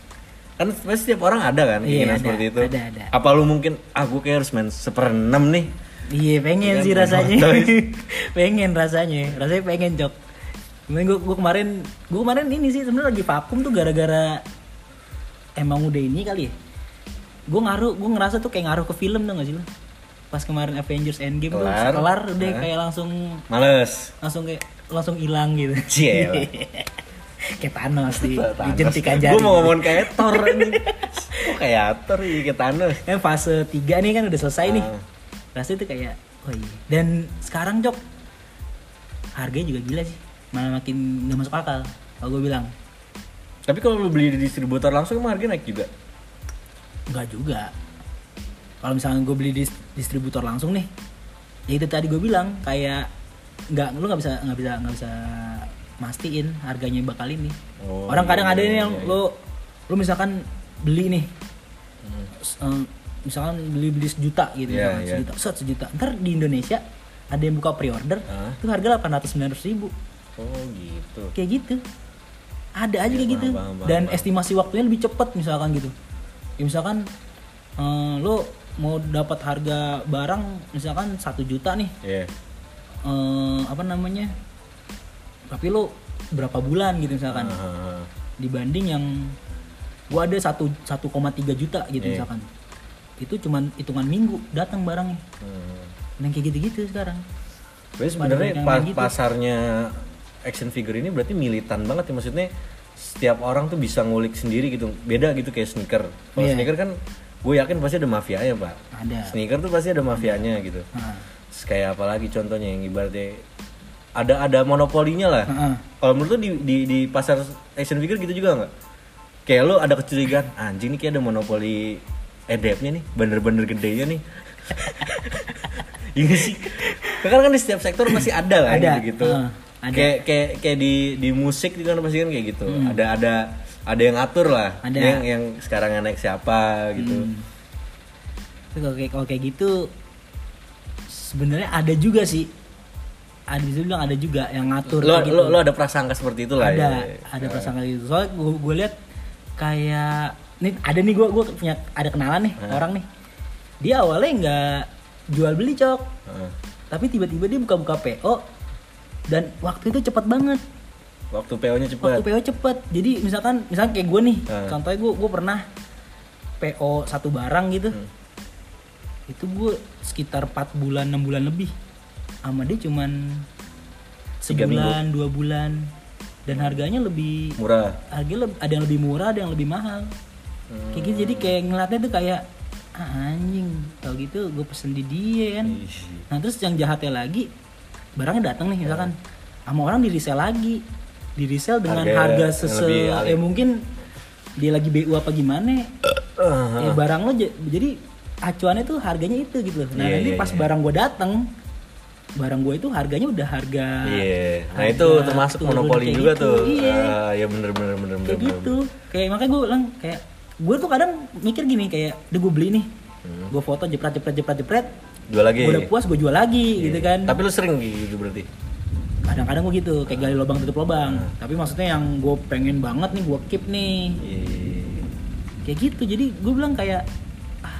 Kan pasti setiap orang ada kan Iya, keinginan ada, seperti itu. ada, ada. apa lu mungkin ah gue kayak harus main seperenam nih. Iya pengen Kan? sih main rasanya. Pengen rasanya. Rasanya pengen cok Cuman gue, gue kemarin Gue kemarin ini sih sebenarnya lagi vakum tuh gara-gara Emang udah ini kali ya. Gue ngaruh Gue ngerasa tuh kayak ngaruh ke film tuh gak sih lo Pas kemarin Avengers Endgame tuh Kelar. Kelar udah Hah? kayak langsung males. Langsung kayak Langsung hilang gitu. Ciela. Kayak Thanos di Dijentik aja gue mau ngomong kayak Thor ini kok kayak Thor iya kayak Thanos? Kan fase 3 nih kan udah selesai nih. Ah. rasanya tuh kayak oh iya. Dan sekarang cok harganya juga gila sih. Malah makin nggak masuk akal kalau gue bilang. Tapi kalau lu beli di distributor langsung emang harganya naik juga? Nggak juga kalau misalnya gue beli di distributor langsung nih ya itu tadi gue bilang kayak nggak lu nggak bisa nggak bisa nggak bisa mastiin harganya bakal ini Oh, orang kadang iya, ada iya, yang iya. lu lu misalkan beli nih Hmm. eh, misalkan beli beli sejuta gitu Iya, misalkan, iya. sejuta set sejuta ntar di Indonesia ada yang buka pre-order Hah? itu harga delapan ratus sembilan ribu oh gitu kayak gitu ada aja Iya, kayak gitu paham, paham, dan paham. estimasi waktunya lebih cepat misalkan gitu ya misalkan eh, lo mau dapat harga barang misalkan satu juta nih Iya. eh, apa namanya tapi lo berapa bulan gitu misalkan Ah, dibanding yang gua ada satu 1,3 juta gitu Iya. misalkan itu cuman hitungan minggu datang barangnya hmm. yang kayak gitu-gitu sekarang Berarti sebenarnya pa- gitu. pasarnya action figure ini berarti militan banget ya maksudnya setiap orang tuh bisa ngulik sendiri gitu beda gitu kayak sneaker kalau Iya. sneaker kan gue yakin pasti ada mafianya pak. Ada. Sneaker tuh pasti ada mafianya gitu. Nah, kayak apalagi contohnya yang ibaratnya ada ada monopolinya lah. Heeh. kalau menurut lu di, di di pasar action figure gitu juga nggak? Kayak lu ada kecurigaan anjing nih kayak ada monopoli edepnya nih bener-bener gedenya nih. Iya sih. Kan kan di setiap sektor pasti ada lah Ada, gitu. Gitu heeh, ada. Hmm. kayak kayak kayak di di musik juga kan pasti kan kayak gitu. Ada ada ada yang ngatur lah Ada. yang yang sekarang naik siapa gitu Hmm. Kalau kayak kalau kayak gitu sebenarnya ada juga sih. Ada bisa bilang ada juga yang ngatur lo, gitu. lo lo ada prasangka seperti itu lah ada ya ada prasangka gitu. Soalnya gue gue lihat kayak nih ada nih gue gue punya ada kenalan nih orang nih. Dia awalnya nggak jual beli cok, Heeh. tapi tiba-tiba dia buka-buka PO dan waktu itu cepat banget. Waktu PO-nya cepet Waktu PO cepet. Jadi misalkan misalkan kayak gue nih, Hmm. contohnya gue gue pernah PO satu barang gitu. Hmm. Itu gue sekitar 4 bulan 6 bulan lebih. Sama dia cuman sebulan, dua bulan dan harganya lebih murah harganya ada yang lebih murah, ada yang lebih mahal. Kayak gitu jadi kayak ngeliatnya tuh kayak ah, anjing, kalau gitu gue pesen di dia kan. Ih. Nah terus yang jahatnya lagi barangnya datang nih misalkan sama orang di resell lagi di resell dengan Harga harga, sese ya mungkin dia lagi BU apa gimana ya barang lo jadi acuannya tuh harganya itu gitu loh nah Iya, nanti iya, pas iya. barang gue datang barang gue itu harganya udah harga Iya, nah harga itu termasuk monopoli juga gitu, tuh. iya Ah, ya bener bener bener bener. kayak bener. gitu kayak makanya gue bilang kayak gue tuh kadang mikir gini kayak udah gue beli nih Hmm. gue foto jepret jepret jepret jepret Jual lagi. gue udah puas gue jual lagi Iya. gitu kan Tapi lu sering gitu berarti. Kadang-kadang gue gitu kayak gali lubang tutup lubang Hmm. tapi maksudnya yang gue pengen banget nih gue keep nih Iya. kayak gitu jadi gue bilang kayak ah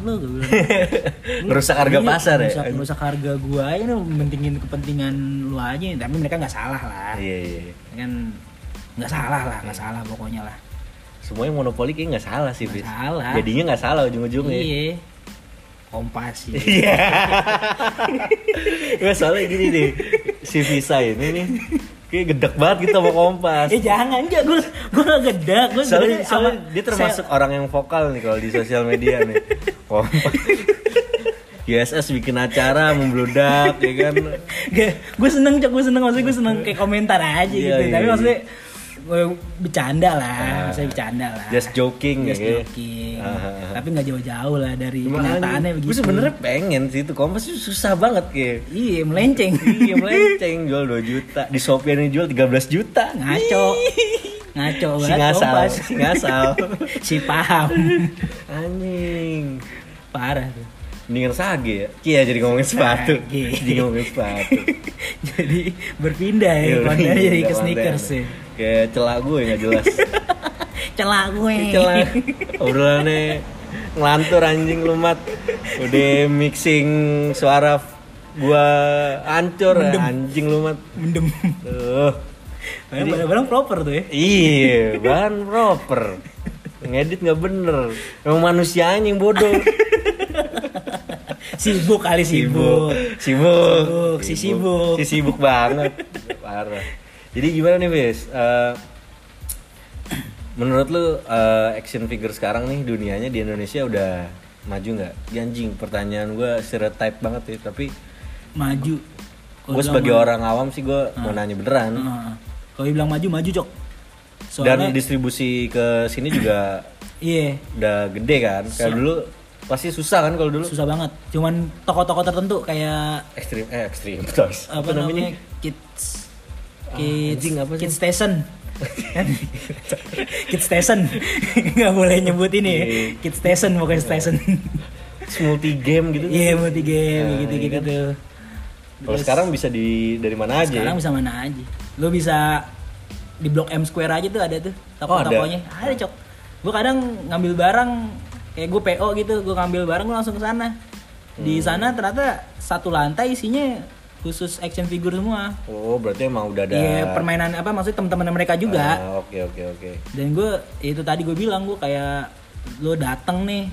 lu gue bilang Ngerusak harga Iya, pasar ya? ngerusak, ngerusak harga gua ini mentingin kepentingan lu aja tapi mereka nggak salah lah Iya iya. kan nggak salah lah nggak salah pokoknya lah Semuanya monopoli kayak nggak salah sih, Nggak Bis. salah. Jadinya nggak salah ujung-ujungnya. iya kompas Iya. Nggak soalnya gini nih, si Visa ini nih kayak gedek banget gitu sama Kompas. eh jangan enggak gue gue gak gedak gue soalnya, soalnya dia termasuk orang yang vokal nih kalau di sosial media nih. Kompas. USS bikin acara membludak ya kan. gue seneng cok gue seneng maksudnya gue seneng kayak komentar aja Iya, gitu iya, tapi iya. maksudnya gue bercanda lah Ah. maksudnya bercanda lah. Just joking Just ya. joking. Ah, ah, ah. tapi nggak jauh-jauh lah dari kenyataannya begitu. Gue sebenarnya pengen sih itu Kompas itu susah banget kayak. iya melenceng. Iya melenceng. Jual 2 juta. Di Shopee yang jual 13 juta. Ngaco. Ngaco Si banget. ngasal kompas Si ngasal. Si paham. Anjing. Parah tuh Mendingan sage ya. Iya jadi ngomongin sepatu. Jadi ngomongin sepatu. Jadi berpindah ya Iya, iya, jadi ke sneakers ya. Kayak celak gue gak jelas. Celak gue. Celak. Obrolannya Ngelantur anjing lu mat Udah mixing suara gua hancur anjing lu mat mendem. Tuh. Barang-barang proper tuh ya. Iya, bahan proper. Ngedit nggak bener. Emang manusianya yang bodoh. Sibuk kali sibuk Sibuk. Sibuk, si sibuk. Si sibuk banget. Parah. Jadi gimana nih, Bis? Eh, menurut lu eh, action figure sekarang nih dunianya di Indonesia udah maju nggak? Ya, Anjing, pertanyaan gue stereotype banget ya, tapi maju gue sebagai orang awam sih gue mau nanya beneran. Heeh. kalau dibilang maju maju cok Dan soalnya distribusi ke sini juga iya udah gede kan kayak dulu pasti susah kan kalau dulu? Susah banget. Cuman toko-toko tertentu kayak ekstrim eh ekstrim terus apa, namanya? kids kids anjing, apa sih? kids station. Kids station. Nggak boleh nyebut ini. Ya. Iya. kids station pokoknya station. Multi game gitu iya multi game Nah, gitu iya gitu kan? tuh kalau sekarang bisa di dari mana aja sekarang ya? bisa mana aja. Lo bisa di blok M Square aja tuh ada tuh toko Oh, ada? ada cok. Gue kadang ngambil barang kayak gue PO gitu gue ngambil barang gue langsung ke sana. Hmm. di sana ternyata satu lantai isinya khusus action figure semua. Oh berarti emang udah ada Iya permainan apa maksudnya teman-teman mereka juga. Ah, oke oke oke. Dan gue itu tadi gue bilang gue kayak lo dateng nih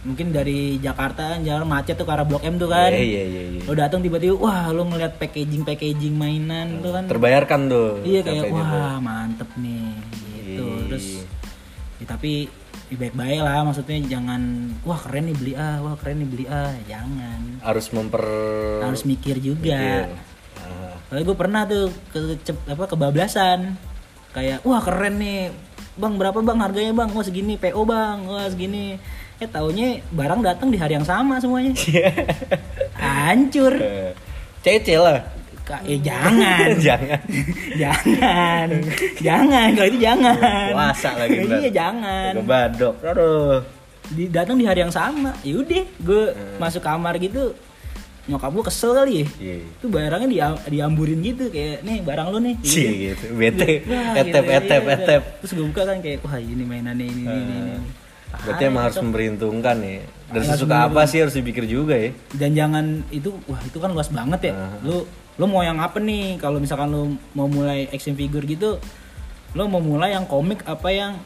mungkin dari Jakarta kan jalan macet tuh ke arah Blok M tuh kan. Iya iya iya iya. lo datang tiba-tiba wah lo ngeliat packaging packaging mainan tuh kan. terbayarkan tuh iya kayak wah mantep nih gitu. Iya. terus ya, tapi ya baik-baik lah maksudnya jangan wah keren nih beli ah wah keren nih beli ah jangan. Harus memper harus mikir juga. Mikir. Ah, Soalnya gue pernah tuh ke apa kebablasan. Kayak wah keren nih. Bang berapa bang harganya bang? Wah segini. PO bang. Wah segini. Eh taunya barang datang di hari yang sama semuanya. Hancur. Eh, cece lah Ka- eh jangan. Jangan. Jangan. Jangan. Kalau itu jangan. Puasa lagi iya jangan. Ke badok. Aduh. Di, datang di hari yang sama. Yaudah gue masuk kamar gitu. Nyokap gue kesel kali ya. Iya. Itu barangnya dia- diamburin gitu kayak nih barang lu nih. Cie gitu. Bete. Wah, etep gitu, etep iya, etep. Terus gue buka kan kayak wah ini mainannya ini ini ini, ini. berarti emang harus memperhitungkan ya. Dan sesuka apa sih harus dipikir juga ya. Dan jangan itu wah itu kan luas banget ya. Ah. lu lu mau yang apa nih kalau misalkan lu mau mulai action figure gitu lu mau mulai yang komik apa yang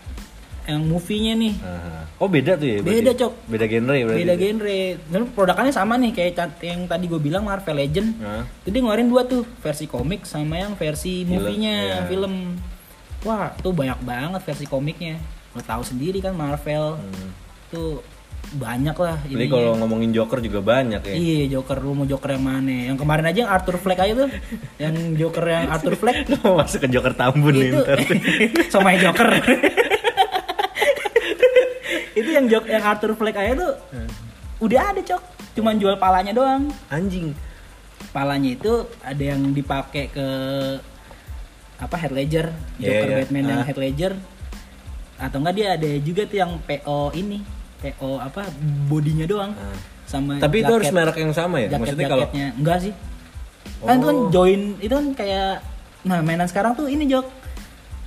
yang movie-nya nih Aha. oh beda tuh ya berarti? Beda, Cok. beda genre ya berarti beda genre dan produkannya sama nih kayak yang tadi gue bilang Marvel Legend Hah? jadi ngeluarin dua tuh versi komik sama yang versi movie-nya iya. film wah tuh banyak banget versi komiknya lo tahu sendiri kan Marvel tuh banyak lah Jadi ininya. kalau ngomongin Joker juga banyak ya. Iya Joker lu mau Joker yang mana? Yang kemarin aja yang Arthur Fleck aja tuh. yang Joker yang Arthur Fleck Lu mau masuk ke Joker Tambun nih itu ntar. sama yang Joker. itu yang Jok yang Arthur Fleck aja tuh udah ada cok. Cuman jual palanya doang. Anjing. Palanya itu ada yang dipakai ke apa Heath Ledger, Iya, Joker iya. Batman yang Ah. Heath Ledger. Atau enggak dia ada juga tuh yang PO ini, PO apa bodinya doang. Ah. Sama Tapi itu harus jaket- merek yang sama ya? Maksudnya kalau enggak sih kan itu kan Oh. join itu kan kayak nah mainan sekarang tuh ini jok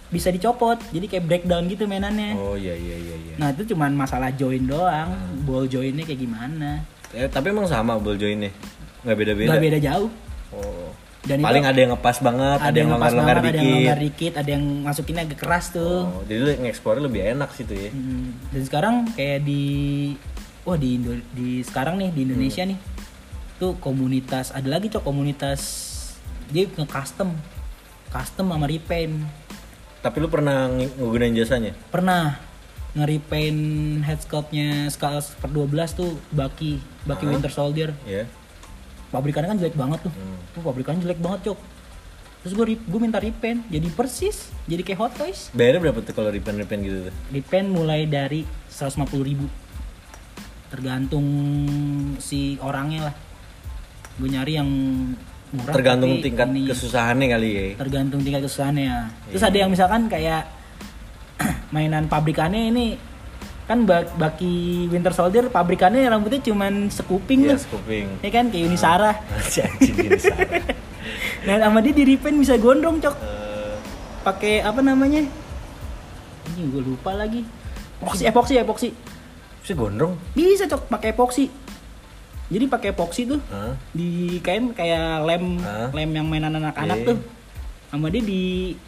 bisa dicopot jadi kayak breakdown gitu mainannya Oh iya iya iya iya. nah itu cuman masalah join doang ball joinnya kayak gimana Eh, tapi emang sama ball joinnya? Nggak beda-beda? nggak beda jauh Oh. Dan Paling itu ada yang ngepas banget, ada, yang ngepas longgar-longgar banget, ada yang dikit. longgar dikit ada yang masukinnya agak keras tuh Oh, jadi lu nge-explore lebih enak sih tuh ya. Hmm, dan sekarang kayak di wah di Indo, di sekarang nih di Indonesia Hmm. nih tuh komunitas ada lagi cok komunitas dia nge custom custom sama repaint Tapi lu pernah ng- ngegunain jasanya? pernah nge-repaint headsculptnya skala per 12 tuh Baki Baki Hah? Winter Soldier Iya. Pabrikannya kan jelek banget tuh Hmm. tuh pabrikannya jelek banget cok terus gue gue minta repaint jadi persis jadi kayak hot toys Bayarnya berapa tuh kalau repaint-repaint gitu tuh? repaint mulai dari 150.000 ribu tergantung si orangnya lah gue nyari yang murah Tergantung tapi tingkat ini- kesusahannya kali ya. tergantung tingkat kesusahannya ya. terus Iya. ada yang misalkan kayak mainan pabrikannya ini kan bak- baki Winter Soldier pabrikannya rambutnya cuman sekuping Iya, tuh skuping. ya kan kayak salah. nah sama dia di repaint bisa gondrong cok Eh, pakai apa namanya ini gue lupa lagi epoxy epoxy epoxy bisa gondrong? bisa cok pakai epoxy jadi pakai epoxy tuh Hah? di kain kayak lem Hah? lem yang mainan anak-anak Iya. tuh sama dia di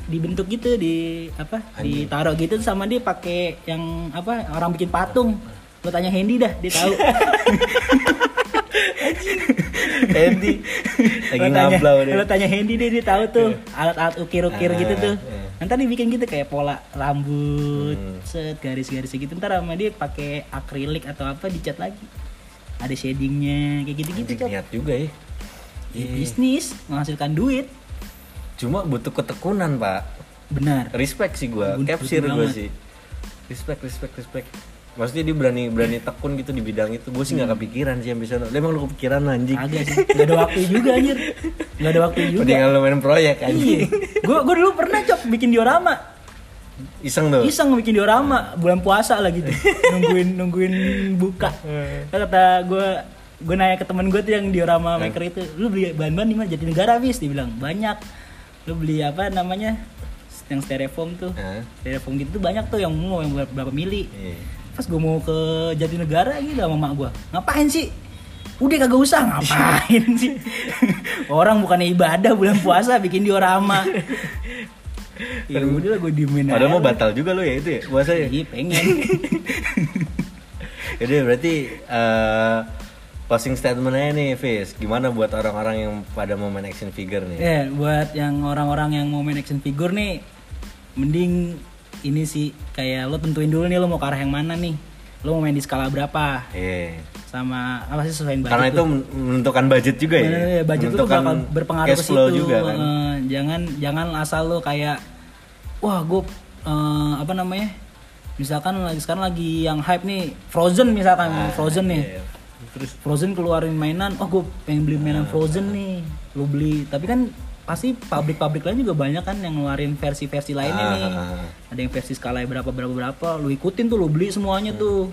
dibentuk gitu di apa Anjing. ditaruh gitu sama dia pakai yang apa orang bikin patung. Lo tanya Hendy dah dia tahu. Andy lagi Lo tanya- ngablau deh. lo tanya Hendy deh dia tahu tuh. Alat-alat ukir-ukir Ah, gitu tuh. iya. nanti dia bikin gitu kayak pola rambut Hmm. set garis-garis gitu. Ntar sama dia pakai akrilik atau apa dicat lagi. Ada shadingnya kayak gitu-gitu niat juga ya. Ya, bisnis menghasilkan duit Cuma butuh ketekunan, Pak. benar Respect sih gua, Butuh capsir gua banget. sih. Respect, respect, respect. Maksudnya dia berani berani tekun gitu di bidang itu. Gue sih nggak kepikiran sih yang bisa. Lah, Emang lu kepikiran anjing. agak sih nggak ada waktu juga anjir nggak ada waktu juga Mendingan lu main proyek iya anjing. gue gue dulu pernah cok bikin diorama Iseng tuh. iseng bikin diorama bulan puasa lah gitu nungguin nungguin buka Terus kata gue gue nanya ke temen gue tuh yang diorama maker itu lu beli bahan-bahan di mana jadi negara bis dia bilang banyak lu beli apa namanya? Yang styrofoam tuh. Hah? styrofoam gitu tuh banyak tuh yang mau yang berapa, mili. Iya. pas gue mau ke Jatinegara gitu sama mak gue ngapain sih? Udah kagak usah ngapain sih? Orang bukannya ibadah bulan puasa bikin diorama ya udah lah gue diemin Padahal mau batal juga lu ya itu ya puasanya. Iya pengen. Jadi berarti eh closing statement aja nih, Fis. Gimana buat orang-orang yang pada mau main action figure nih? Ya buat yang orang-orang yang mau main action figure nih Mending ini sih kayak lo tentuin dulu nih lo mau ke arah yang mana nih Lo mau main di skala berapa Iya. Sama apa sih sesuaiin budget Karena itu lo. menentukan budget juga ya. Ya, budget itu bakal berpengaruh ke situ. juga kan. Eh, jangan jangan asal lo kayak wah gue apa namanya? Misalkan lagi sekarang lagi yang hype nih Frozen misalkan Ah, Frozen nih. iya. Terus Frozen keluarin mainan, oh gue pengen beli mainan Ah. Frozen nih, lo beli. Tapi kan pasti pabrik-pabrik lain juga banyak kan yang ngeluarin versi-versi lainnya Ah, nih. ah. Ada yang versi skala berapa berapa berapa, lo ikutin tuh, lo beli semuanya tuh.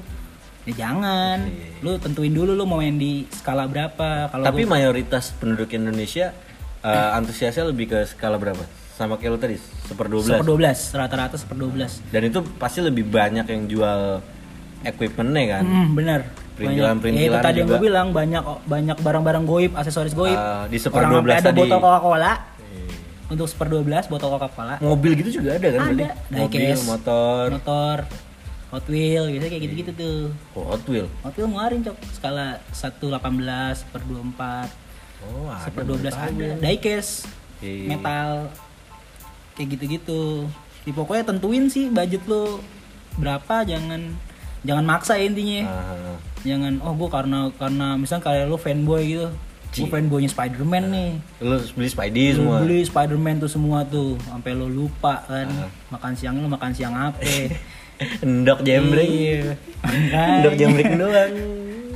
Ya jangan, Iya. lo tentuin dulu lo mau main di skala berapa. Kalau Tapi gua- mayoritas penduduk Indonesia eh, antusiasnya lebih ke skala berapa? Sama kayak lu tadi, seper 12. seper 12 rata-rata seper 12 Dan itu pasti lebih banyak yang jual equipmentnya kan. hmm, bener Perintilan-perintilan ya, itu tadi yang gue bilang banyak banyak barang-barang goib aksesoris goib Ah, di seper Orang 12 sampai ada tadi. botol coca cola Iya. untuk seper 12 botol coca cola Mobil gitu juga ada kan ada berarti? Mobil, diecast, motor, motor Hot Wheel biasanya kayak gitu-gitu tuh oh, Hot Wheel. Hot Wheel ngeluarin cok skala 118 per 24 Oh, ada. seper 12 baru tahu ada diecast Iya. metal kayak gitu-gitu di pokoknya tentuin sih budget lo berapa jangan jangan maksa ya intinya Ah, jangan oh gue karena karena misalnya kayak lo fanboy gitu gue fanboynya Spider-Man nih lu beli Spidey Lu semua. beli Spider-Man tuh semua tuh sampai lo lupa kan Ah. makan siangnya lo makan siang apa Endok jembreng. Iya. Endok jembreng doang.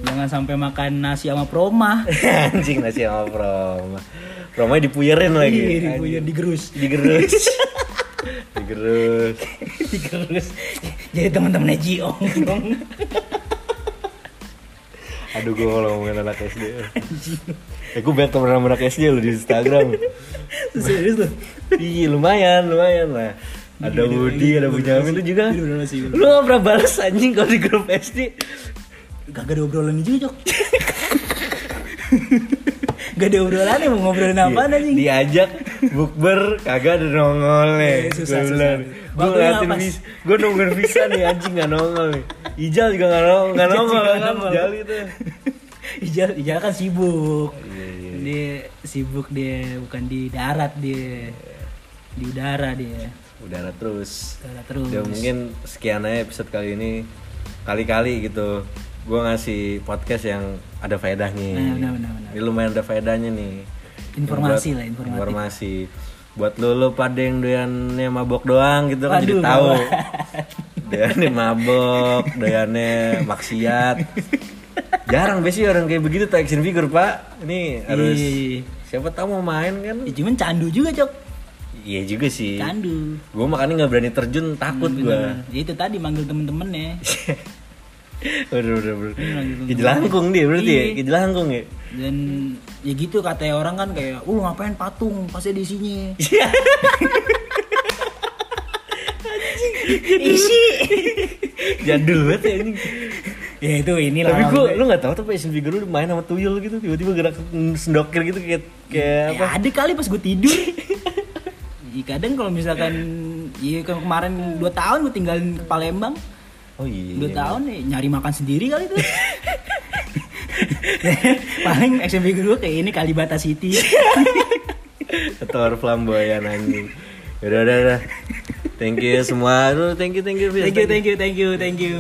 jangan sampai makan nasi sama proma Anjing nasi sama Proma. Proma dipuyerin lagi. Iya, dipuyer, digerus Digerus. Digerus. digerus jadi teman-temannya Jiong dong Aduh gue kalau ngomongin anak SD Eh gue banyak temen anak SD lo di Instagram. Serius tuh Iya lumayan lumayan lah. Ada Woody ada Bunyamin lu juga. lu gak pernah balas anjing kalau di grup SD Gak ada obrolan juga, Jok. Gak ada obrolan mau ngobrolin apa anjing? diajak bukber kagak ada nongolnya Eh, susah, Gua susah. gue ngeliatin bis gue nungguin visa nih anjing gak nongol nih Ijal juga gak nongol gak nongol kan. Ijal itu Ijal, Ijal kan sibuk. Iya, iya. Dia sibuk dia bukan di darat dia. Di udara dia. udara terus Udara terus. ya mungkin sekian aja episode kali ini kali-kali gitu gue ngasih podcast yang ada faedahnya Nah, benar, benar, benar. ini lumayan ada faedahnya nih Informasi Buat- lah, informatif. informasi buat lu lu pada yang doyannya mabok doang gitu kan jadi Waduh, tahu doyannya mabok doyannya maksiat jarang biasanya orang kayak begitu tuh action figure pak ini harus Iya. siapa tahu mau main kan Ya, cuman candu juga, Cok. iya juga sih Candu. gue makanya nggak berani terjun takut gue Bener. Ya itu tadi manggil temen-temennya. Udah, udah, udah. Iya, Kejelangkung dia berarti ya? Iya. Kejelangkung ya? Dan ya gitu kata orang kan kayak, "Uh, ngapain patung? Pasti di sini." Isi. Jadul banget ya ini. ya itu inilah. Tapi gue, lu gak tau tuh action figure lu main sama tuyul gitu Tiba-tiba gerak sendokir gitu kayak, kayak Ya, apa ada kali pas gue tidur. Iya, kadang kalau misalkan iya kan kemarin 2 tahun gue tinggalin ke Palembang. Oh iya 2 tahun ya nyari makan sendiri kali tuh. Paling figure gue kayak ini Kalibata City. Ketor flamboyan anjing Udah, udah, udah Thank you semua thank you, thank you thank you, thank you, thank you, thank you.